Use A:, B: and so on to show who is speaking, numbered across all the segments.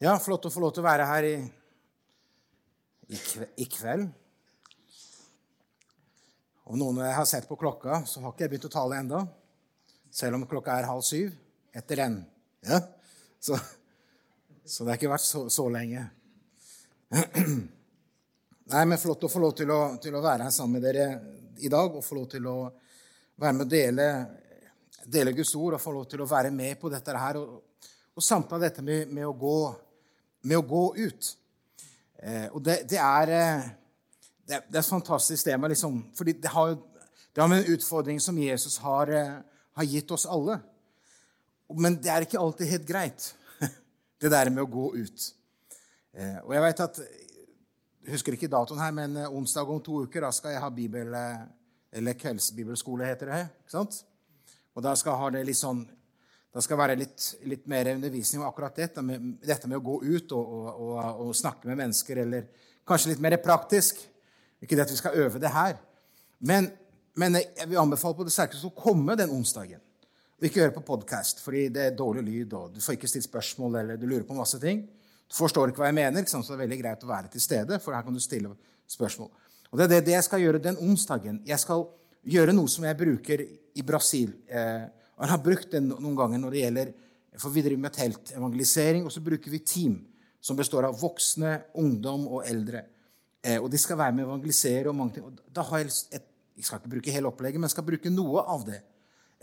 A: Ja, flott å få lov til å være her i, i, kve, i kveld. Om noen har sett på klokka, så har ikke jeg begynt å tale enda, Selv om klokka er halv syv etter den. Ja? Så, så det har ikke vært så, så lenge. Nei, men Flott å få lov til å, til å, være her sammen med dere i dag og få lov til å være med og dele, dele Guds ord og få lov til å være med på dette her. Og, og samtale dette med, med å gå med å gå ut. Eh, og det, det, er, eh, det, er, et fantastisk tema, liksom, fordi det har, det har med en utfordring som Jesus har, eh, har, gitt oss alle. Men det er ikke alltid helt greit, det der med å gå ut. Og jeg vet at jeg husker ikke datoen her, men onsdag om to uker da skal jeg ha bibel, eller kveldsbibelskole, heter det. ikke sant? Og da skal jeg ha det litt sånn det skal være litt, litt, mer undervisning om akkurat dette med, dette med å gå ut og, og, og, og, snakke med mennesker, eller kanskje litt mer praktisk. Ikke det at vi skal øve det her. Men, men jeg vil anbefale på det sterkeste å komme den onsdagen. Og ikke høre på podkast, fordi det er dårlig lyd, og du får ikke stilt spørsmål, eller du lurer på masse ting. Du forstår ikke hva jeg mener, så det er veldig greit å være til stede, for her kan du stille spørsmål. Og Det er det jeg skal gjøre den onsdagen. Jeg skal gjøre noe som jeg bruker i Brasil. Eh, og Han har brukt det noen ganger når det gjelder For vi driver med teltevangelisering, og så bruker vi team som består av voksne, ungdom og eldre. Eh, og de skal være med å evangelisere. og mange ting. Og da har Jeg et, jeg skal ikke bruke hele opplegget, men skal bruke noe av det.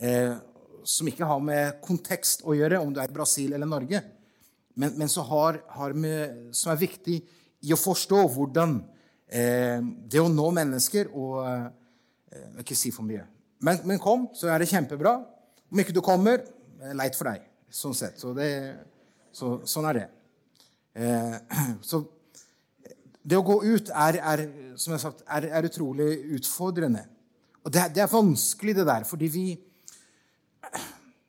A: Eh, som ikke har med kontekst å gjøre, om du er i Brasil eller Norge. Men, men har, har med, som er viktig i å forstå hvordan eh, det å nå mennesker og eh, Jeg vil ikke si for mye. Men, men kom, så er det kjempebra. Om ikke du kommer, leit for deg. Sånn sett. Så det, så, sånn er det. Eh, så det å gå ut er, er som jeg har sagt, er, er utrolig utfordrende. Og det, det, er vanskelig, det der, fordi vi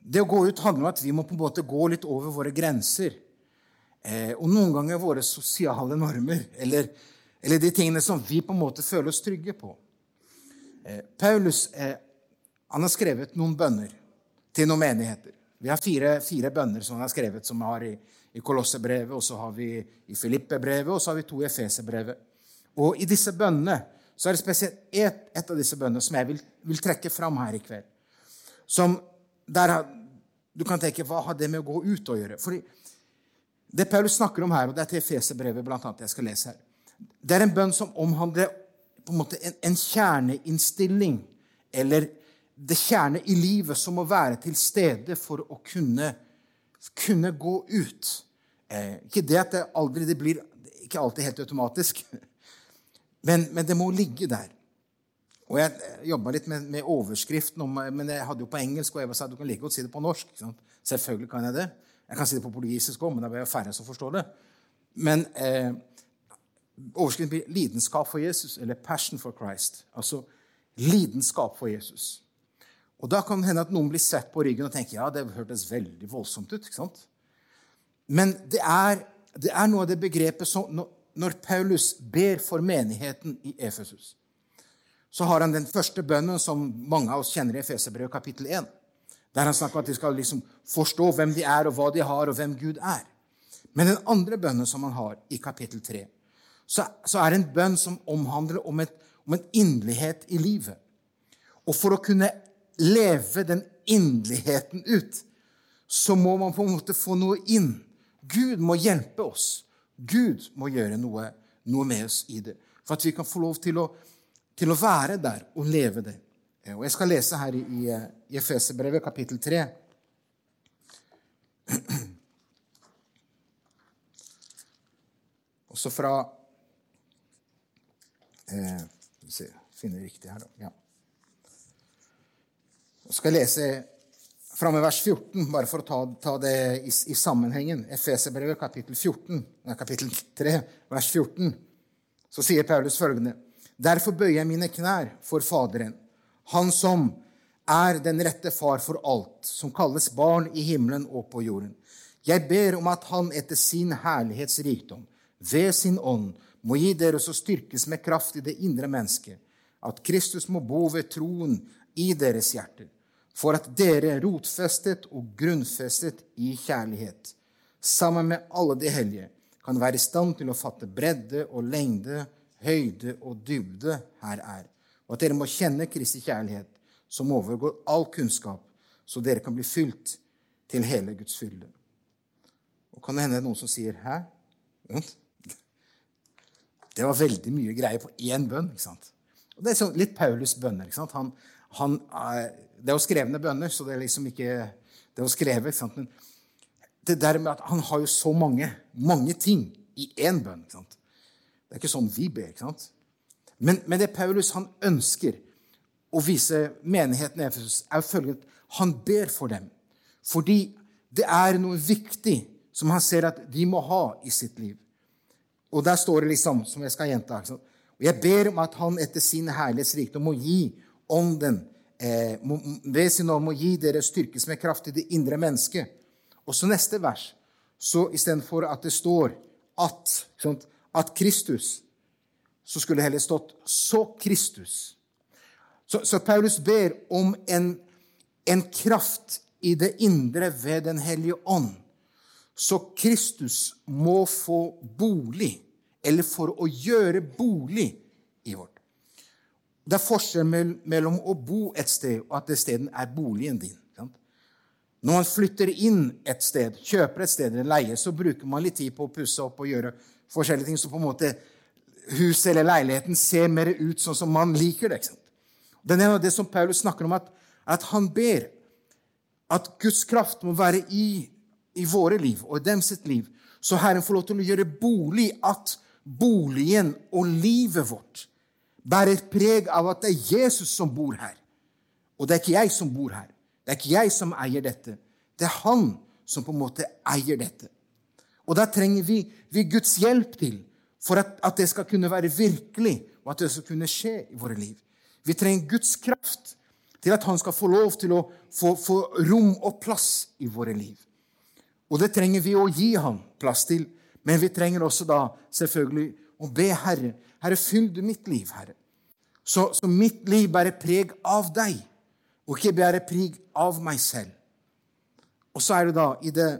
A: Det å gå ut handler om at vi må på en måte gå litt over våre grenser. Eh, og noen ganger våre sosiale normer, eller, eller, de tingene som vi på en måte føler oss trygge på. Eh, Paulus eh, han har skrevet noen bønner til noen menigheter. Vi har fire, fire bønner som han har skrevet, som har i, i Kolossebrevet, og så har vi i Filippe-brevet, og så har vi to i Efeserbrevet. Og i disse bønnene så er det spesielt et, et av disse bønnene som jeg vil, vil, trekke fram her i kveld. Som der Du kan tenke hva har det med å gå ut å gjøre? Fordi det Paulus snakker om her, og det er til Efeserbrevet annet jeg skal lese her, det er en bønn som omhandler på en måte en, en kjerneinnstilling eller det kjerne i livet som må være til stede for å kunne, kunne gå ut. Eh, ikke det at det aldri det blir ikke alltid helt automatisk, men, men det må ligge der. Og Jeg jobba litt med, med overskriften, om, men jeg hadde jo på engelsk. Og jeg sa du kan like godt si det på norsk. Selvfølgelig kan jeg det. Jeg kan si det på portugisisk òg, men da blir jeg færre som forstår det. Men eh, overskriften blir 'lidenskap for Jesus', eller 'passion for Christ'. Altså lidenskap for Jesus. Og Da kan det hende at noen blir sett på ryggen og tenker ja, det hørtes veldig voldsomt ut. ikke sant? Men det er, det er noe av det begrepet som når Paulus ber for menigheten i Efesus, så har han den første bønnen som mange av oss kjenner i Efeserbrevet kapittel 1. Der han snakker om at de skal liksom forstå hvem de er, og hva de har, og hvem Gud er. Men den andre bønnen som han har i kapittel 3, så, så er det en bønn som omhandler om, et, om en inderlighet i livet. Og for å kunne leve den inderligheten ut, så må man på en måte få noe inn. Gud må hjelpe oss. Gud må gjøre noe, noe med oss i det. For at vi kan få lov til å, til å være der og leve det. Og Jeg skal lese her i, i Efeserbrevet, kapittel 3. Også fra eh, Skal vi se, finne riktig her, da. Ja. Jeg skal lese fra med vers 14, bare for å ta, ta det i, i sammenhengen. Efeserbrevet kapittel 14, kapittel 3, vers 14. Så sier Paulus følgende.: Derfor bøyer jeg mine knær for Faderen, Han som er den rette far for alt, som kalles barn i himmelen og på jorden. Jeg ber om at Han etter sin herlighetsrikdom, ved sin ånd, må gi dere så styrkes med kraft i det indre mennesket, at Kristus må bo ved troen i deres hjerter for at dere, rotfestet og grunnfestet i kjærlighet, sammen med alle de hellige, kan være i stand til å fatte bredde og lengde, høyde og dybde her er, og at dere må kjenne Kristi kjærlighet, som overgår all kunnskap, så dere kan bli fylt til hele Guds fylde. Og kan det hende noen som sier 'hæ'? Det var veldig mye greier på én bønn. ikke sant? Og Det er sånn litt Paulus' bønner. ikke sant? Han, han, eh, det er jo skrevne bønner, så det er liksom ikke det er jo skrevet. ikke sant? Men det der med at han har jo så mange, mange ting i én bønn. ikke sant? Det er ikke sånn vi ber. ikke sant? Men, men det Paulus han ønsker å vise menigheten i Efesus, er følgende Han ber for dem fordi det er noe viktig som han ser at de må ha i sitt liv. Og der står det liksom, som jeg skal gjenta Og Jeg ber om at han etter sin herlighets rikdom må gi ånden eh, ved sin ånd må gi dere styrkes med kraft i det indre mennesket. Og så neste vers, så istedenfor at det står at, at Kristus, så skulle det heller stått 'så Kristus'. Så, så Paulus ber om en, en kraft i det indre ved Den hellige ånd. Så Kristus må få bolig, eller for å gjøre bolig i vårt. Det er forskjell mellom å bo et sted og at det stedet er boligen din. Når man flytter inn et sted, kjøper et sted eller leier, så bruker man litt tid på å pusse opp og gjøre forskjellige ting, så på en måte huset eller leiligheten ser mer ut sånn som man liker det. Det er det som Paulus snakker om, at, at han ber at Guds kraft må være i, i våre liv og i dem sitt liv, så Herren får lov til å gjøre bolig at boligen og livet vårt bærer preg av at det er Jesus som bor her. Og det er ikke jeg som bor her. Det er ikke jeg som eier dette. Det er han som på en måte eier dette. Og da trenger vi, vi Guds hjelp til for at, at, det skal kunne være virkelig, og at det skal kunne skje i våre liv. Vi trenger Guds kraft til at han skal få lov til å få, få rom og plass i våre liv. Og det trenger vi å gi ham plass til. Men vi trenger også da selvfølgelig å be Herre Herre, fyll mitt liv, Herre. Så, så mitt liv bærer preg av deg, og ikke bærer preg av meg selv. Og så er det da i det,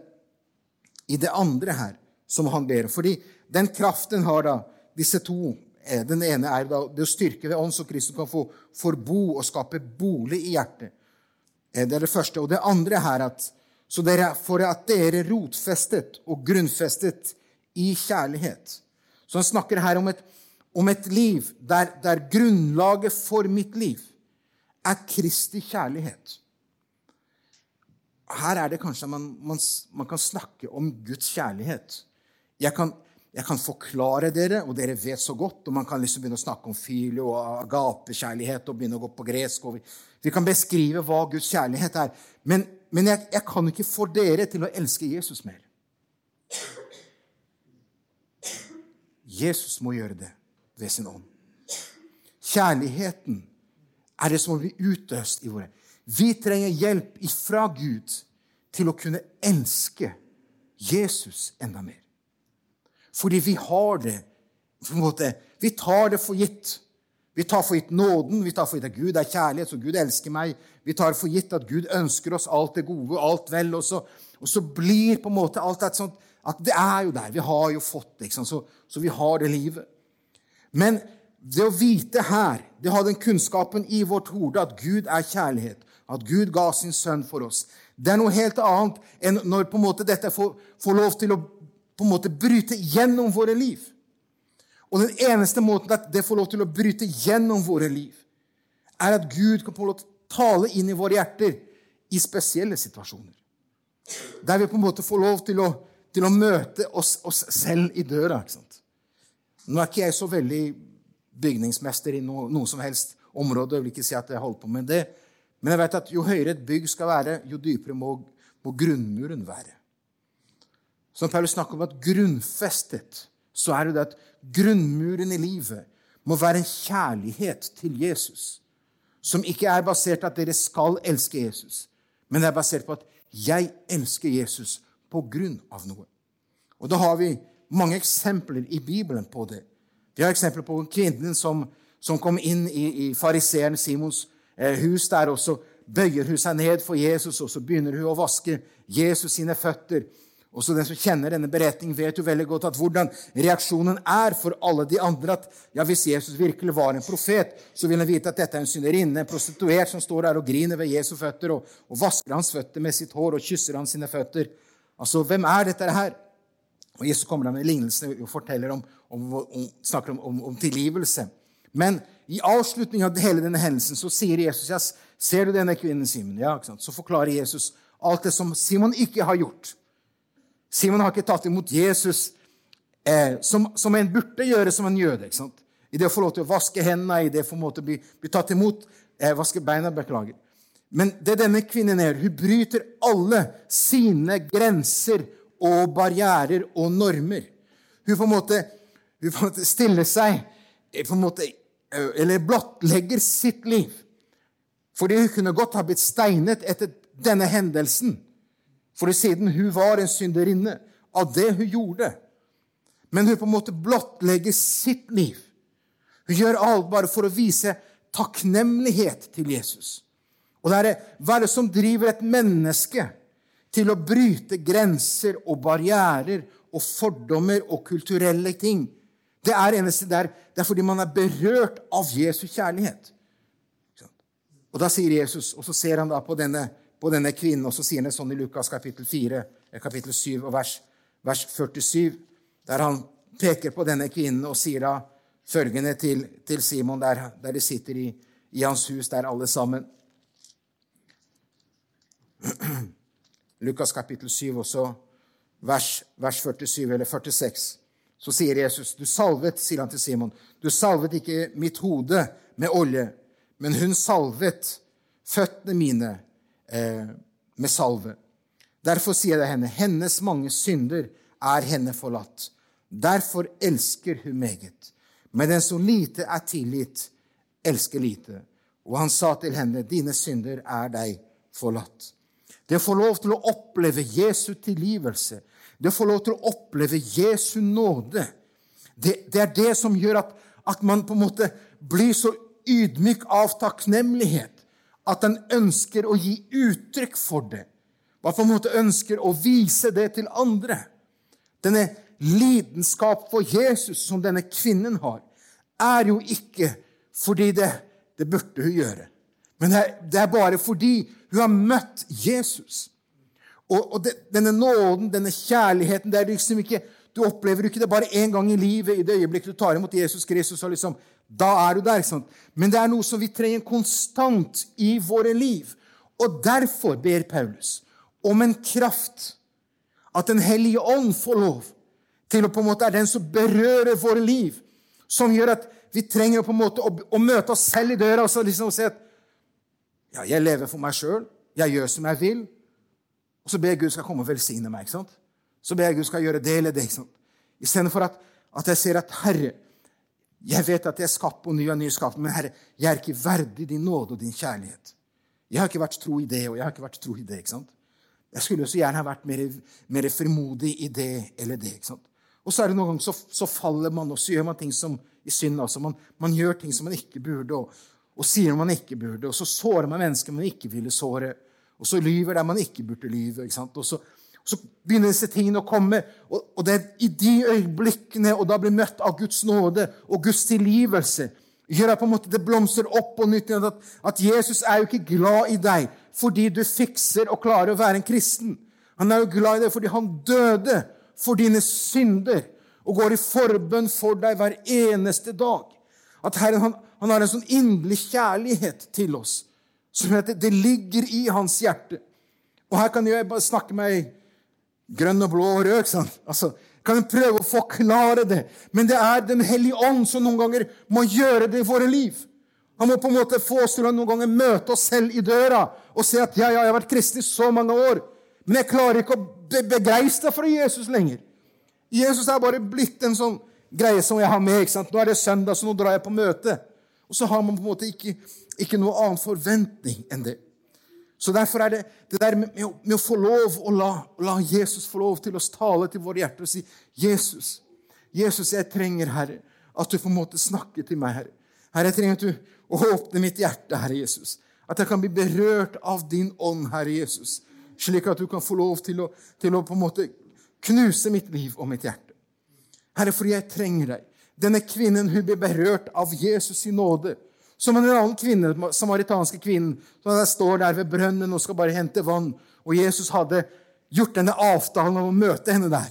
A: i det andre her som han ber. Fordi den kraften har da disse to Eh, den ene er det å styrke ved ånd, så Kristus kan få forbo og skape bolig i hjertet. Eh, det er det første. Og det andre her at så dere, for at dere rotfestet og grunnfestet i kjærlighet. Så han snakker her om et, om et liv der, der, grunnlaget for mitt liv er Kristi kjærlighet. Her er det kanskje man, man, man kan snakke om Guds kjærlighet. Jeg kan, jeg kan forklare dere, og dere vet så godt. og Man kan liksom begynne å snakke om filio og agapekjærlighet og begynne å gå på gresk. Vi, vi, kan beskrive hva Guds kjærlighet er. Men, men jeg, jeg, kan ikke få dere til å elske Jesus mer. Jesus må gjøre det ved sin ånd. Kjærligheten er det som må bli utøst i våre. Vi trenger hjelp ifra Gud til å kunne elske Jesus enda mer. Fordi vi har det på en måte, Vi tar det for gitt. Vi tar for gitt nåden, vi tar for gitt at Gud er kjærlighet, så Gud elsker meg. Vi tar for gitt at Gud ønsker oss alt det gode, alt vel. Og så, og så blir på en måte alt det sånn at det er jo der. Vi har jo fått det, så, så vi har det livet. Men det å vite her, det å ha den kunnskapen i vårt hode at Gud er kjærlighet, at Gud ga sin sønn for oss, det er noe helt annet enn når på en måte dette får, får lov til å på en måte bryte gjennom våre liv. Og den eneste måten at det får lov til å bryte gjennom våre liv, er at Gud kan få lov til å tale inn i våre hjerter i spesielle situasjoner. Der vi på en måte får lov til å, til å møte oss, oss, selv i døra. ikke sant? Nå er ikke jeg så veldig bygningsmester i noe, noe som helst område. Jeg vil ikke si at jeg holder på med det. Men jeg vet at jo høyere et bygg skal være, jo dypere må, må grunnmuren være. Som Paulus snakker om at grunnfestet, så er det det at grunnmuren i livet må være en kjærlighet til Jesus. Som ikke er basert på at dere skal elske Jesus, men det er basert på at jeg elsker Jesus på grunn av noe. Og da har vi mange eksempler i Bibelen på det. Vi har eksempler på kvinnen som, som kom inn i, i fariseeren Simons eh, hus der, og så bøyer hun seg ned for Jesus, og så begynner hun å vaske Jesus sine føtter. Også den som kjenner denne beretningen, vet jo veldig godt at hvordan reaksjonen er for alle de andre. at ja, Hvis Jesus virkelig var en profet, så vil han vite at dette er en synderinne, en prostituert som står der og griner ved Jesu føtter og, og vasker hans føtter med sitt hår og kysser hans sine føtter. Altså, Hvem er dette her? Og Jesus kommer da med lignelsene og forteller om, om, om, snakker om, om, tilgivelse. Men i avslutningen av hele denne hendelsen så sier Jesus ja, ser du denne kvinnen, Simon? Ja, Så forklarer Jesus alt det som Simon ikke har gjort. Simon har ikke tatt imot Jesus eh, som, som, en burde gjøre som en jøde. ikke sant? I det å få lov til å vaske hendene, i det å få måte bli, bli tatt imot eh, Vaske beina, beklager. Men det denne kvinnen gjør, hun bryter alle sine grenser og barrierer og normer. Hun på en måte, hun på en måte stiller seg eh, på en måte, eh, Eller blottlegger sitt liv. Fordi hun kunne godt ha blitt steinet etter denne hendelsen. For siden hun var en synderinne av det hun gjorde. Men hun på en måte blottlegger sitt liv. Hun gjør alt bare for å vise takknemlighet til Jesus. Og det er hva er det som driver et menneske til å bryte grenser og barrierer og fordommer og kulturelle ting? Det er eneste der, det er fordi man er berørt av Jesu kjærlighet. Og da sier Jesus, og så ser han da på denne på denne kvinnen. Og så sier han det sånn i Lukas kapittel 4, eh, kapittel 7 og vers, vers 47, der han peker på denne kvinnen og sier da følgende til, til Simon, der, der, de sitter i, i, hans hus, der alle sammen. Lukas kapittel 7, også vers, vers 47 eller 46. Så sier Jesus, du salvet, sier han til Simon, du salvet ikke mitt hode med olje, men hun salvet føttene mine eh, med salve. Derfor sier jeg henne, hennes mange synder er henne forlatt. Derfor elsker hun meget. Men den som lite er tilgitt, elsker lite. Og han sa til henne, dine synder er deg forlatt. Det å få lov til å oppleve Jesu tilgivelse, det å få lov til å oppleve Jesu nåde, det, det er det som gjør at, at man på en måte blir så ydmyk av takknemlighet at en ønsker å gi uttrykk for det. Man på en måte ønsker å vise det til andre. Denne lidenskap for Jesus som denne kvinnen har, er jo ikke fordi det, det burde hun gjøre. Men det er, det er, bare fordi hun har møtt Jesus. Og, og det, denne nåden, denne kjærligheten det er liksom ikke, Du opplever ikke det bare én gang i livet i det øyeblikket du tar imot Jesus Kristus. og liksom, da er du der. ikke Sant? Men det er noe som vi trenger konstant i våre liv. Og derfor ber Paulus om en kraft. At Den hellige ånd får lov til å på en måte er den som berører våre liv. Som gjør at vi trenger på en måte å, å møte oss selv i døra og liksom si at ja, jeg lever for meg sjøl. Jeg gjør som jeg vil. Og så ber jeg Gud skal komme og velsigne meg. ikke sant? Så ber jeg Gud skal gjøre det eller det. ikke sant? Istedenfor at, at jeg ser at Herre, jeg vet at jeg er skapt på ny og ny skapt, men Herre, jeg er ikke verdig din nåde og din kjærlighet. Jeg har ikke vært tro i det, og jeg har ikke vært tro i det. ikke sant? Jeg skulle så gjerne ha vært mer, mer frimodig i det eller det. ikke sant? Og så er det noen ganger så, så, faller man, og så gjør man ting som i synd. altså. Man, man gjør ting som man ikke burde, og, og sier man ikke burde. Og så sårer man mennesker man ikke ville såre. Og så lyver der man ikke burde lyve. ikke? Og så så begynner disse tingene å komme. Og, og det er i de øyeblikkene, og da blir møtt av Guds nåde og Guds tilgivelse, gjør at på en måte det blomstrer opp på nytt. At, at Jesus er jo ikke glad i deg fordi du fikser og klarer å være en kristen. Han er jo glad i deg fordi han døde for dine synder og går i forbønn for deg hver eneste dag. At Herren han, han har en sånn inderlig kjærlighet til oss. Som heter, det, ligger i hans hjerte. Og her kan jeg bare snakke meg grønn og blå og rød. ikke sant? Altså, kan en prøve å forklare det, men det er Den hellige ånd som noen ganger må gjøre det i våre liv. Han må på en måte få oss til å noen ganger møte oss selv i døra og si at ja, ja, jeg har vært kristen i så mange år, men jeg klarer ikke å be begeistre for Jesus lenger. Jesus er bare blitt en sånn greie som jeg har med. ikke sant? Nå er det søndag, så nå drar jeg på møte. Og så har man på en måte ikke, ikke noe annen forventning enn det. Så Derfor er det det der med, med å få lov å la, la, Jesus få lov til å tale til våre hjerter og si Jesus, Jesus, jeg trenger, Herre, at du på en måte snakker til meg, Herre. Herre, jeg trenger at du åpner mitt hjerte, Herre Jesus. At jeg kan bli berørt av din ånd, Herre Jesus. Slik at du kan få lov til å, til å på en måte knuse mitt liv og mitt hjerte. Herre, fordi jeg trenger deg. Denne kvinnen hun blir berørt av Jesus i nåde. Som en annen kvinne, samaritanske kvinnen, som står der ved brønnen og skal bare hente vann. Og Jesus hadde gjort denne avtalen om å møte henne der.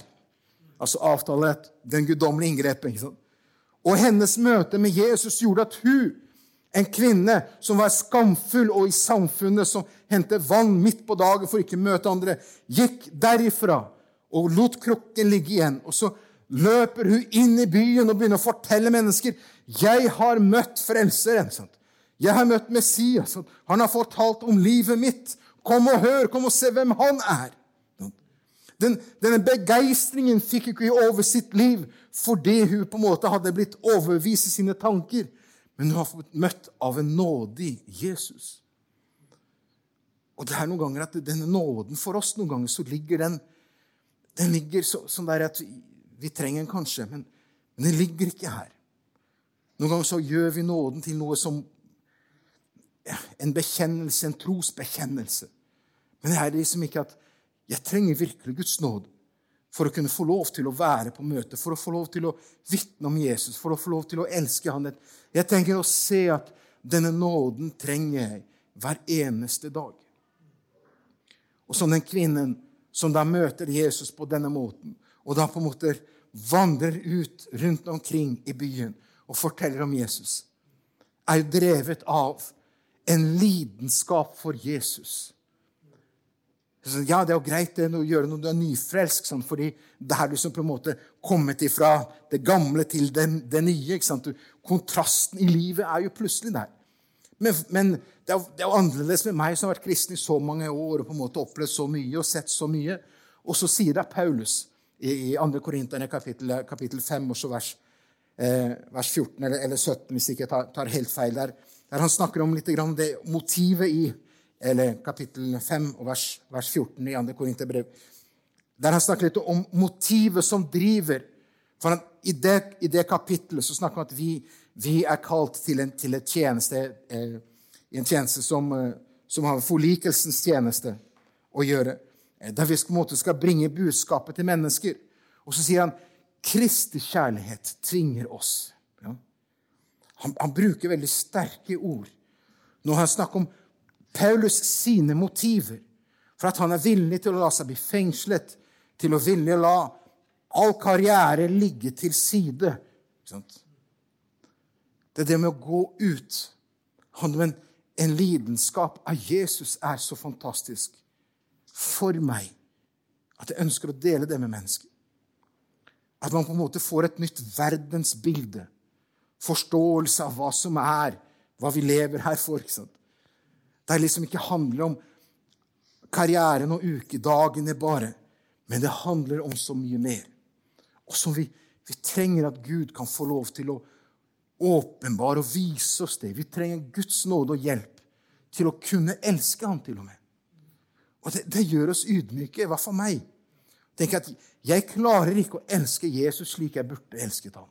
A: Altså avtale den guddommelige inngrepet. Og hennes møte med Jesus gjorde at hun, en kvinne som var skamfull og i samfunnet, som hentet vann midt på dagen for ikke å møte andre, gikk derifra og lot krukken ligge igjen. Og så løper hun inn i byen og begynner å fortelle mennesker jeg har møtt Frelseren. Sant? Jeg har møtt Messias. Sant? Han har fortalt om livet mitt. Kom og hør, kom og se hvem han er. Den, denne begeistringen fikk hun ikke over sitt liv fordi hun på en måte hadde blitt overbevist i sine tanker. Men hun har fått møtt av en nådig Jesus. Og det er noen ganger at denne nåden for oss noen ganger så ligger den den ligger så, sånn der at vi, trenger den kanskje, men, men den ligger ikke her. Noen ganger så gjør vi nåden til noe som en bekjennelse, en trosbekjennelse. Men det er liksom ikke at jeg trenger virkelig Guds nåde for å kunne få lov til å være på møte, for å få lov til å vitne om Jesus, for å få lov til å elske Han. Jeg tenker å se at denne nåden trenger jeg hver eneste dag. Og som den kvinnen som da møter Jesus på denne måten, og da på en måte vandrer ut rundt omkring i byen og forteller om Jesus, er drevet av en lidenskap for Jesus ja, det er jo greit det, å gjøre når du er nyfrelsk, sånn, fordi det er du som på en måte kommet ifra det gamle til det, det nye. Du, kontrasten i livet er jo plutselig der. Men, men det, er, det, er, jo annerledes med meg som har vært kristen i så mange år og på en måte opplevd så mye og sett så mye. Og så sier det Paulus i, i 2. Korinterne kapittel, kapittel 5, også vers, eh, vers 14 eller, eller, 17, hvis jeg ikke tar, tar helt feil der, der han snakker om litt grann det motivet i eller kapittel 5 og vers, vers 14 i 2. Korinterbrev, der han snakker litt om motivet som driver. For han, i, det, I det kapittelet så snakker han at vi, vi er kalt til en, til tjeneste, eh, en tjeneste som, eh, som, har forlikelsens tjeneste å gjøre. Eh, der vi på en måte skal bringe budskapet til mennesker. Og så sier han Kristi kjærlighet tvinger oss. Ja. Han, han, bruker veldig sterke ord når han snakker om Paulus sine motiver for at han er villig til å la seg bli fengslet, til å villig la all karriere ligge til side. Det er det med å gå ut. Han, men en lidenskap av Jesus er så fantastisk for meg at jeg ønsker å dele det med mennesker. At man på en måte får et nytt verdensbilde. Forståelse av hva som er, hva vi lever her for. ikke sant? Det liksom ikke handler om karrieren og ukedagene bare, men det handler om så mye mer. Og som vi, vi trenger at Gud kan få lov til å åpenbare og vise oss det. Vi trenger Guds nåde og hjelp til å kunne elske ham til og med. Og det, det gjør oss ydmyke, i hvert meg. Tenk at Jeg klarer ikke å elske Jesus slik jeg burde elsket ham.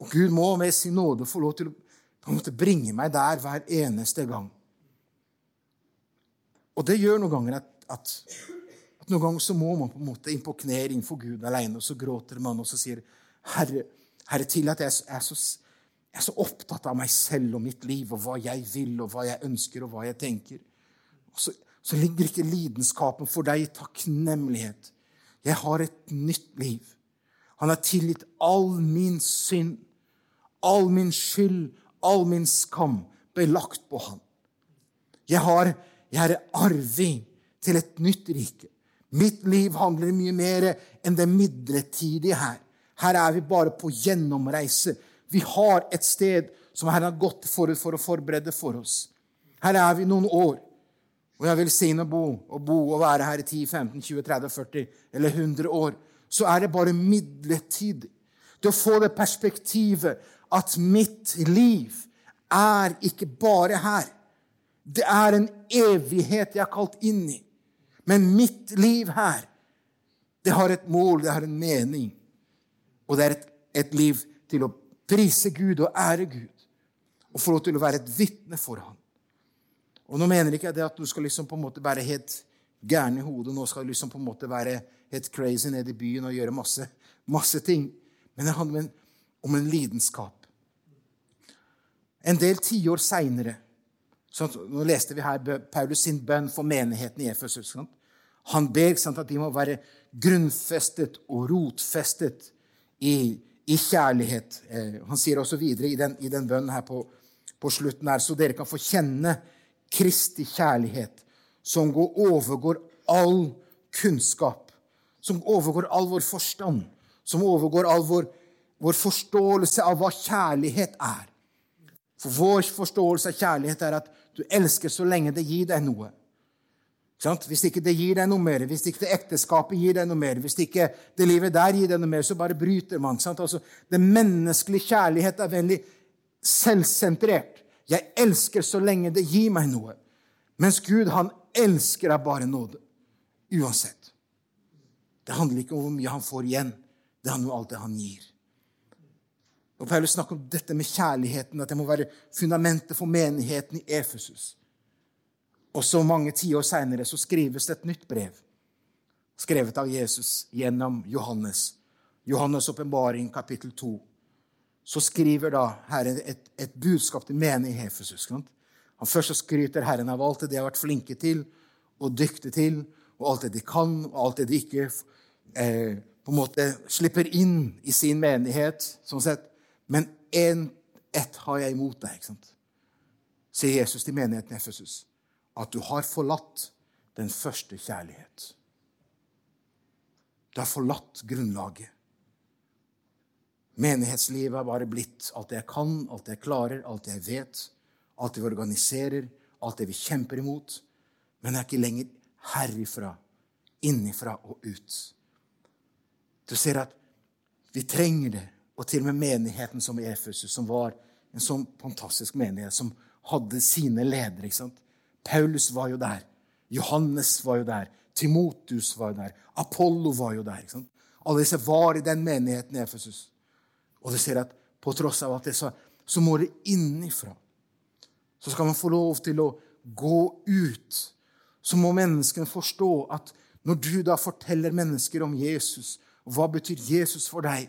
A: Og Gud må med sin nåde få lov til å bringe meg der hver eneste gang. Og det gjør noen ganger at, at, at noen ganger så må man på en måte inn på kne innenfor Gud alene, og så gråter man og så sier Herre, Herre til at jeg er, så, jeg er så opptatt av meg selv og mitt liv og hva jeg vil og hva jeg ønsker og hva jeg tenker. Og så, så ligger ikke lidenskapen for deg i takknemlighet. Jeg har et nytt liv. Han har tilgitt all min synd, all min skyld, all min skam ble lagt på han. Jeg, har, jeg er arving til et nytt rike. Mitt liv handler mye mer enn det midlertidige her. Her er vi bare på gjennomreise. Vi har et sted som Herren har gått forut for å forberede for oss. Her er vi noen år. Og jeg si å bo og bo og være her i 10, 15, 20, 30, 40 eller 100 år. Så er det bare midlertidig. Til å få det perspektivet at mitt liv er ikke bare her. Det er en evighet jeg er kalt inn i. Men mitt liv her, det har et mål, det har en mening. Og det er et, et liv til å prise Gud og ære Gud. Og få lov til å være et vitne for ham. Og nå mener ikke jeg det at du skal liksom på en måte være helt gæren i hodet. Nå skal du liksom på en måte være helt crazy nede i byen og gjøre masse, masse ting. Men det handler om en lidenskap. En del tiår seinere Nå leste vi her Paulus sin bønn for menigheten i Efesus. Han ber sant, at de må være grunnfestet og rotfestet i, i kjærlighet. Eh, han sier også videre i den, i den bønnen her på, på, slutten her, så dere kan få kjenne Kristi kjærlighet, som overgår all kunnskap, som overgår all vår forstand, som overgår all vår, vår forståelse av hva kjærlighet er. For vår forståelse av kjærlighet er at du elsker så lenge det gir deg noe. Hvis ikke det gir deg noe mer, hvis ikke det ekteskapet gir deg noe mer, hvis ikke det livet der gir deg noe mer, så bare bryter man. Altså, det menneskelige kjærlighet er veldig selvsentrert. Jeg elsker så lenge det gir meg noe. Mens Gud, han elsker deg bare nåde. Uansett. Det handler ikke om hvor mye han får igjen. Det handler om alt det han gir. Og Paulus snakker om dette med kjærligheten, at det må være fundamentet for menigheten i Efesus. Og så mange tiår seinere skrives det et nytt brev, skrevet av Jesus gjennom Johannes. Johannes' åpenbaring, kapittel 2. Så skriver da Herren et, et, budskap til menig Hefesus. Efesus. Han Først skryter Herren av alt det de har vært flinke til og dyktige til, og alt det de kan, og alt det de ikke eh, på en måte slipper inn i sin menighet. sånn sett. Men én ett har jeg imot deg, ikke sant? sier Jesus til menigheten i Efesus at du har forlatt den første kjærlighet. Du har forlatt grunnlaget. Menighetslivet har bare blitt alt det jeg kan, alt det jeg klarer, alt det jeg vet, alt det vi organiserer, alt det vi kjemper imot. Men det er ikke lenger herifra, innifra og ut. Du ser at vi trenger det. Og til og med menigheten som i Efesus, som var en sånn fantastisk menighet, som hadde sine ledere. ikke sant? Paulus var jo der. Johannes var jo der. Timotus var jo der. Apollo var jo der. ikke sant? Alle disse var i den menigheten i Efesus. Og du ser at på tross av alt det, så, så må det innifra. Så skal man få lov til å gå ut. Så må menneskene forstå at når du da forteller mennesker om Jesus, og hva betyr Jesus for deg,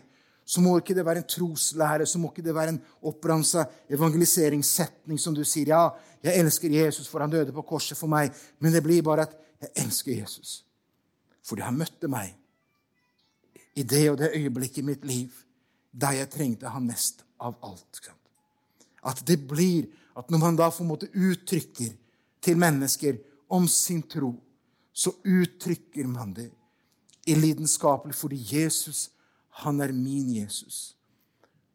A: så må ikke det være en troslære, så må ikke det være en oppramsa evangeliseringssetning som du sier. Ja, jeg elsker Jesus, for han døde på korset for meg. Men det blir bare at jeg elsker Jesus fordi han møtte meg i det og det øyeblikket i mitt liv der jeg trengte han mest av alt. At det blir at når man da på en måte uttrykker til mennesker om sin tro, så uttrykker man det i lidenskapelig fordi Jesus han er min Jesus.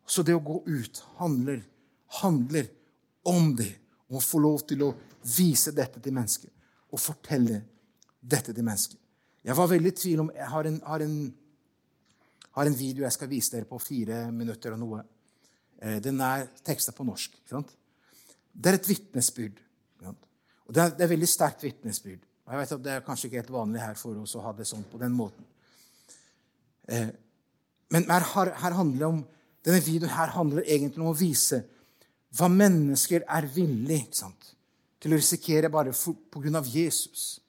A: Så det å gå ut handler, handler om det. Om å få lov til å vise dette til mennesket og fortelle dette til mennesket. Jeg var veldig i tvil om Jeg har en, har, en, har en, video jeg skal vise dere på fire minutter og noe. Eh, den er teksta på norsk. Det er et vitnesbyrd. Og det er, er veldig sterkt vitnesbyrd. Jeg vet at Det er kanskje ikke helt vanlig her for oss å ha det sånn på den måten. Eh, men her, her handler om, denne videoen her handler egentlig om å vise hva mennesker er villige til å risikere bare pga. Jesus.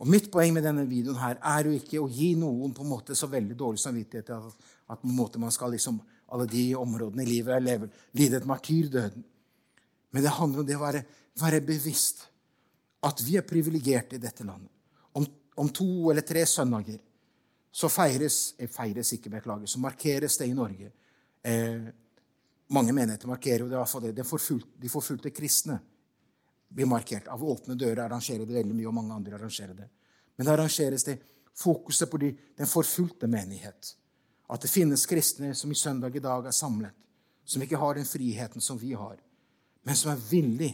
A: Og Mitt poeng med denne videoen her er jo ikke å gi noen på en måte så veldig dårlig samvittighet at, at på en måte man skal liksom, alle de områdene i livet leve, lide et martyrdøden. Men det handler om det å være, være bevisst at vi er privilegerte i dette landet. Om, om to eller tre søndager så feires, eh, feires ikke, beklager, så markeres det i Norge. Eh, mange menigheter markerer jo det. det. De, forfulgte, de forfulgte kristne blir markert. Av åpne dører arrangerer det veldig mye, og mange andre arrangerer det. Men det arrangeres det fokuset på de, den forfulgte menighet. At det finnes kristne som i søndag i dag er samlet, som ikke har den friheten som vi har, men som er villig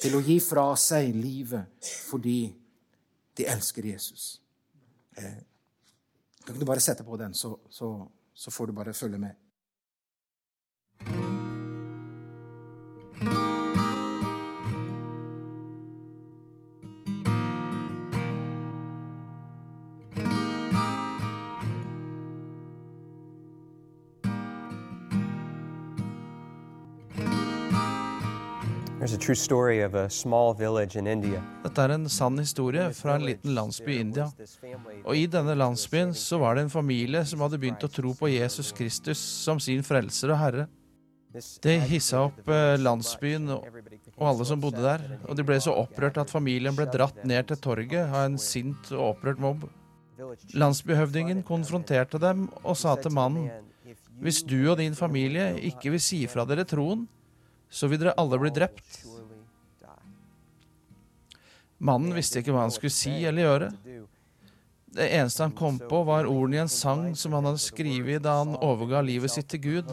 A: til å gi fra seg livet fordi de elsker Jesus. Eh, kan du bare sette på den, så, så, så får du bare følge med?
B: Dette er en sann historie fra en liten landsby i India. Og i denne landsbyen så var det en familie som hadde begynt å tro på Jesus Kristus som sin frelser og herre. Det hissa opp eh, landsbyen og alle som bodde der, og de ble så opprørt at familien ble dratt ned til torget av en sint og opprørt mobb. Landsbyhøvdingen konfronterte dem og sa til mannen, hvis du og din familie ikke vil si fra dere troen, så vil dere alle bli drept. Mannen visste ikke hva han skulle si eller gjøre. Det eneste han kom på, var ordene i en sang som han hadde skrevet da han overga livet sitt til Gud.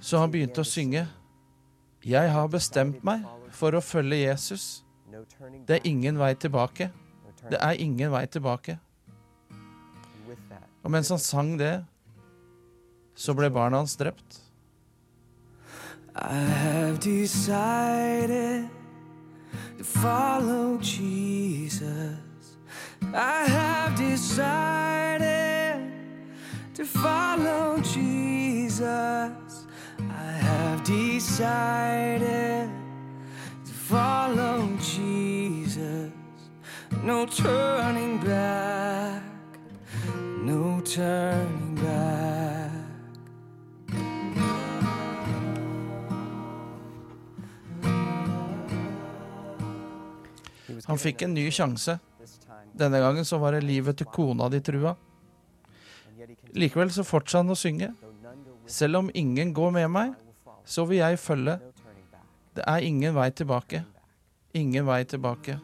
B: Så han begynte å synge. Jeg har bestemt meg for å følge Jesus. Det er ingen vei tilbake. Det er ingen vei tilbake. Og mens han sang det, så ble barna hans drept.
C: I have decided to follow Jesus. I have decided to follow Jesus. I have decided to follow Jesus. No turning back,
B: Han fikk en ny sjanse. Denne gangen så var det livet til kona de trua. Likevel så fortsatte han å synge. Selv om ingen går med meg, så vil jeg følge. Det er ingen vei tilbake. Ingen vei tilbake.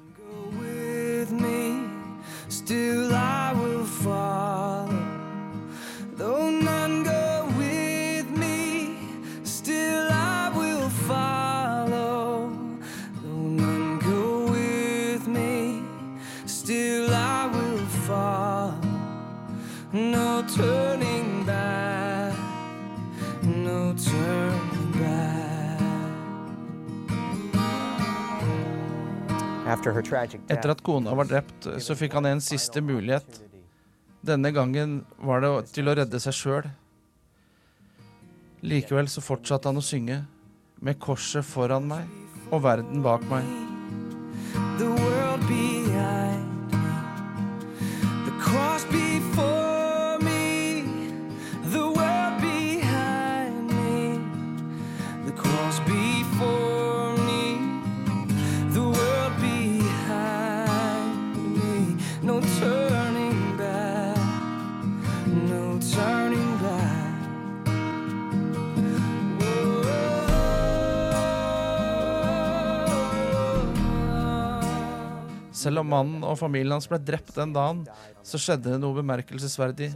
B: Etter at kona var drept, så fikk han en siste mulighet. Denne gangen var det til å redde seg sjøl. Likevel så fortsatte han å synge, med korset foran meg og verden bak meg. Selv om mannen og familien hans ble drept den dagen, så skjedde det noe bemerkelsesverdig.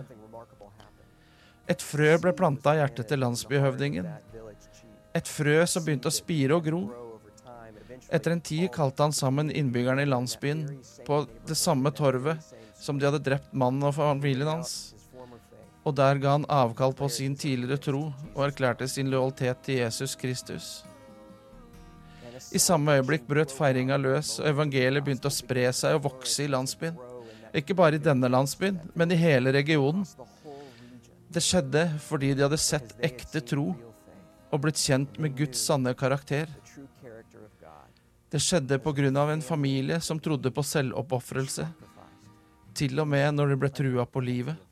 B: Et frø ble planta i hjertet til landsbyhøvdingen. Et frø som begynte å spire og gro. Etter en tid kalte han sammen innbyggerne i landsbyen på det samme torvet som de hadde drept mannen og familien hans. Og der ga han avkall på sin tidligere tro og erklærte sin lojalitet til Jesus Kristus. I samme øyeblikk brøt feiringa løs, og evangeliet begynte å spre seg og vokse i landsbyen. Ikke bare i denne landsbyen, men i hele regionen. Det skjedde fordi de hadde sett ekte tro og blitt kjent med Guds sanne karakter. Det skjedde av en familie som trodde på selvoppofrelse, til og med når de ble trua på livet.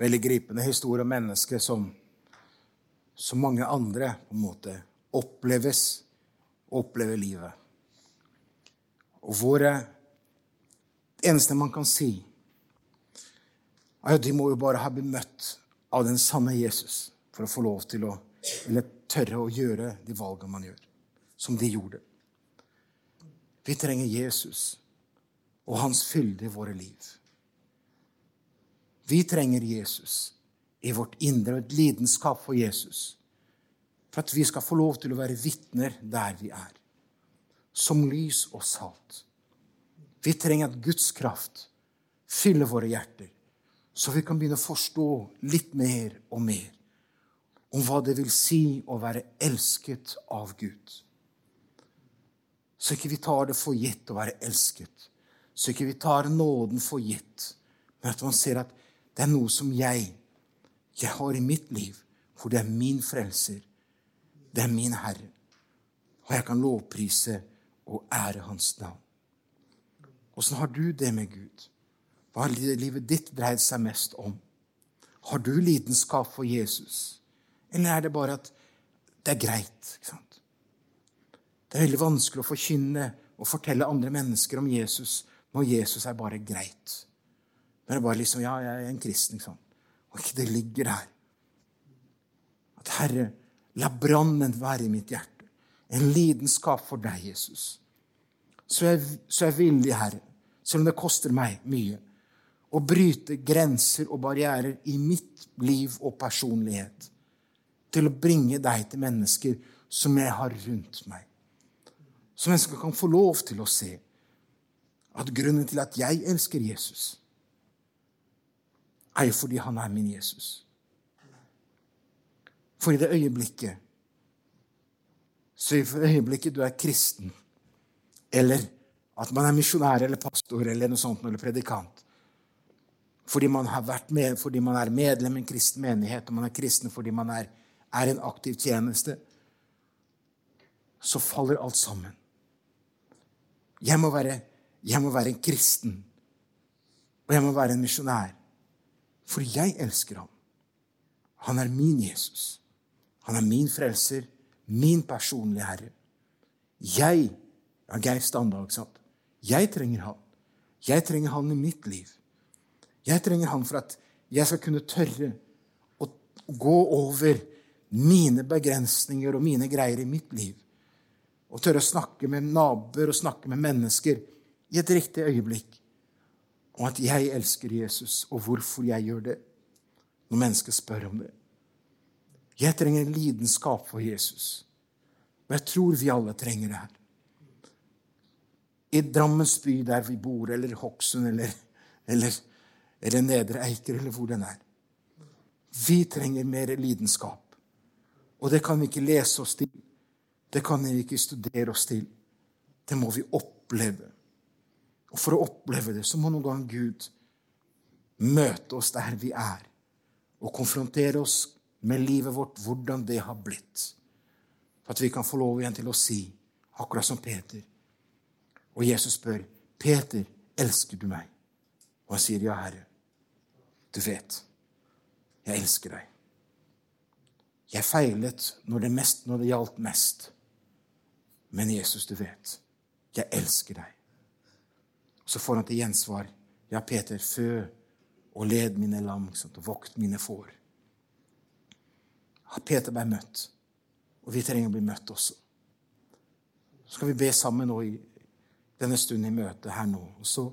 A: Veldig gripende historie om mennesker som, som mange andre på en måte oppleves opplever livet. Og hvor eh, det eneste man kan si, er at de må jo bare ha blitt møtt av den sanne Jesus for å få lov til å eller tørre å gjøre de valgene man gjør, som de gjorde. Vi trenger Jesus og hans fylde i våre liv. Vi trenger Jesus i vårt indre og et lidenskap for Jesus. For at vi skal få lov til å være vitner der vi er. Som lys og salt. Vi trenger at Guds kraft fyller våre hjerter, så vi kan begynne å forstå litt mer og mer om hva det vil si å være elsket av Gud. Så ikke vi tar det for gitt å være elsket. Så ikke vi tar nåden for gitt. Men at man ser at det er noe som jeg, jeg har i mitt liv, for det er min frelser. Det er min Herre. Og jeg kan lovprise og ære Hans navn. Åssen har du det med Gud? Hva har livet ditt dreid seg mest om? Har du lidenskap for Jesus? Eller er det bare at det er greit? ikke sant? Det er veldig vanskelig å forkynne og fortelle andre mennesker om Jesus når Jesus er bare greit. Men det er bare liksom Ja, jeg er en kristen, sant? Og ikke det ligger der. At Herre, la brannen være i mitt hjerte. En lidenskap for deg, Jesus. Så jeg, så jeg er Herre, selv om det koster meg mye, å bryte grenser og barrierer i mitt liv og personlighet til å bringe deg til mennesker som jeg har rundt meg. Så mennesker kan få lov til å se at grunnen til at jeg elsker Jesus, er jo fordi han er min Jesus. For i det øyeblikket Så i det øyeblikket du er kristen, eller at man er misjonær eller pastor eller noe sånt, eller predikant fordi man, med, fordi man er medlem i en kristen menighet, og man er kristen fordi man er, er en aktiv tjeneste, så faller alt sammen. Jeg må være, jeg må være en kristen, og jeg må være en misjonær. For jeg elsker ham. Han er min Jesus. Han er min frelser, min personlige herre. Jeg ja, Geir Standag satt. Jeg trenger han. Jeg trenger han i mitt liv. Jeg trenger han for at jeg skal kunne tørre å gå over mine begrensninger og mine greier i mitt liv. Og tørre å snakke med naboer og snakke med mennesker i et riktig øyeblikk om at jeg elsker Jesus, og hvorfor jeg gjør det, når mennesker spør om det. Jeg trenger en lidenskap for Jesus. Og jeg tror vi alle trenger det her. I Drammens by, der vi bor, eller Hokksund, eller, eller, eller Nedre Eiker, eller hvor den er. Vi trenger mer lidenskap. Og det kan vi ikke lese oss til. Det kan vi ikke studere oss til. Det må vi oppleve. Og for å oppleve det, så må noen gang Gud møte oss der vi er, og konfrontere oss med livet vårt, hvordan det har blitt. For at vi kan få lov igjen til å si, akkurat som Peter Og Jesus spør, 'Peter, elsker du meg?' Og han sier, 'Ja, Herre, du vet, jeg elsker deg'. Jeg feilet når det, mest, når det gjaldt mest. Men Jesus, du vet, jeg elsker deg. Så får han til gjensvar, 'Ja, Peter, fø og led mine lam og vokt mine får'. Peter ble møtt, og vi trenger å bli møtt også. Så skal vi be sammen nå i denne stunden i møtet her nå. Og så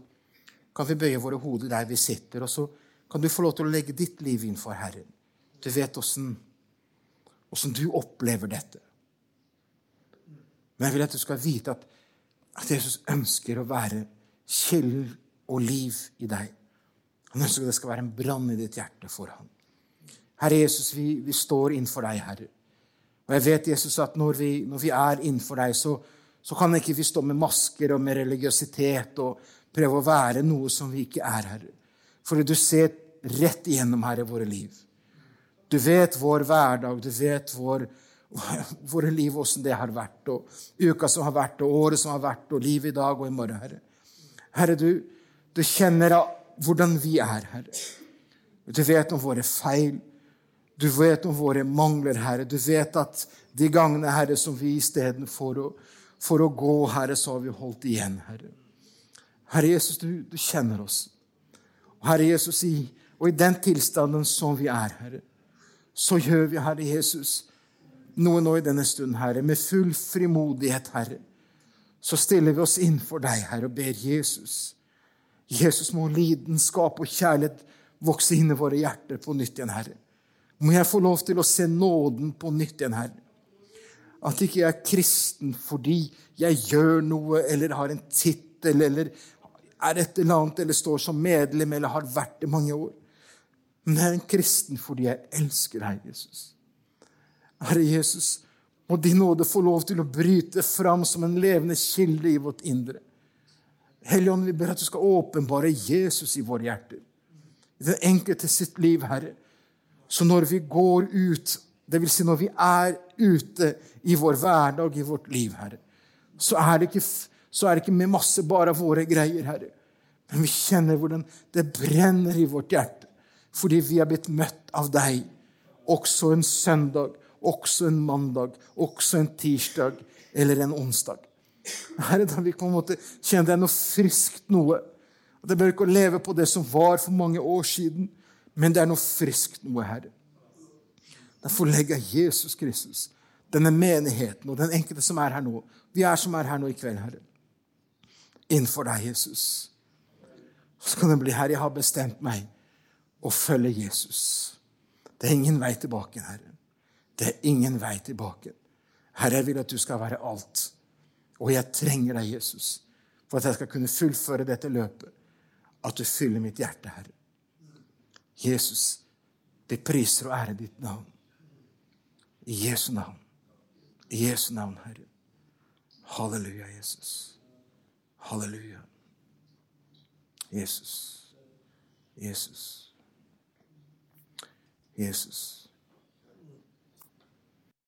A: kan vi bøye våre hoder der vi sitter, og så kan du få lov til å legge ditt liv innfor Herren. Du vet åssen du opplever dette. Men jeg vil at du skal vite at, at Jesus ønsker å være kilden og liv i deg. Han ønsker at det skal være en brann i ditt hjerte for ham. Herre Jesus, vi, vi står innenfor deg, Herre. Og jeg vet, Jesus, at når vi, når vi er innenfor deg, så, så kan ikke vi stå med masker og med religiøsitet og prøve å være noe som vi ikke er, Herre. Fordi du ser rett igjennom, Herre, våre liv. Du vet vår hverdag, du vet vår, våre liv, åssen det har vært, og uka som har vært, og året som har vært, og livet i dag og i morgen, Herre. Herre, du, du kjenner hvordan vi er, Herre. Du vet om våre feil. Du vet om våre mangler, Herre. Du vet at de gangene, Herre, som vi istedenfor å, for å gå, Herre, så har vi holdt igjen, Herre. Herre Jesus, du, du kjenner oss. Og Herre Jesus, i, og i den tilstanden som vi er, Herre, så gjør vi, Herre Jesus, noe nå i denne stunden, Herre, med full frimodighet, Herre. Så stiller vi oss inn for deg, Herre, og ber Jesus. Jesus må lidenskap og kjærlighet vokse inn i våre hjerter på nytt igjen, Herre. Må jeg få lov til å se nåden på nytt igjen, Herre. At ikke jeg er kristen fordi jeg gjør noe eller har en tittel eller er et eller annet eller står som medlem eller har vært det mange år. Men jeg er en kristen fordi jeg elsker deg, Jesus. Herre Jesus, må din nåde få lov til å bryte fram som en levende kilde i vårt indre. Hellige Ånd, vi ber at du skal åpenbare Jesus i våre hjerter. I den enkelte sitt liv, Herre. Så når vi går ut, vil si når vi er ute i vår hverdag, i vårt liv, Herre, så er det ikke, er det ikke med masse bare våre greier, Herre. Men vi kjenner hvordan det brenner i vårt hjerte fordi vi er blitt møtt av deg. Også en søndag, også en mandag, også en tirsdag eller en onsdag. Herre, da vi på en måte kjenner det er noe friskt noe. Det bør ikke å leve på det som var for mange år siden, men det er noe friskt noe, Herre. Derfor legger jeg Jesus Kristus, denne menigheten og den enkelte som er her nå, vi er som er her nå i kveld, Herre, innenfor deg, Jesus. Så kan det bli, Herre, jeg har bestemt meg å følge Jesus. Det er ingen vei tilbake, Herre. Det er ingen vei tilbake. Herre, jeg vil at du skal være alt. Og jeg trenger deg, Jesus, for at jeg skal kunne fullføre dette løpet. At du fyller mitt hjerte, Herre. Jesus, vi priser og ærer ditt navn. I Jesu navn. I Jesu navn, Herre. Halleluja, Jesus. Halleluja. Jesus. Jesus. Jesus.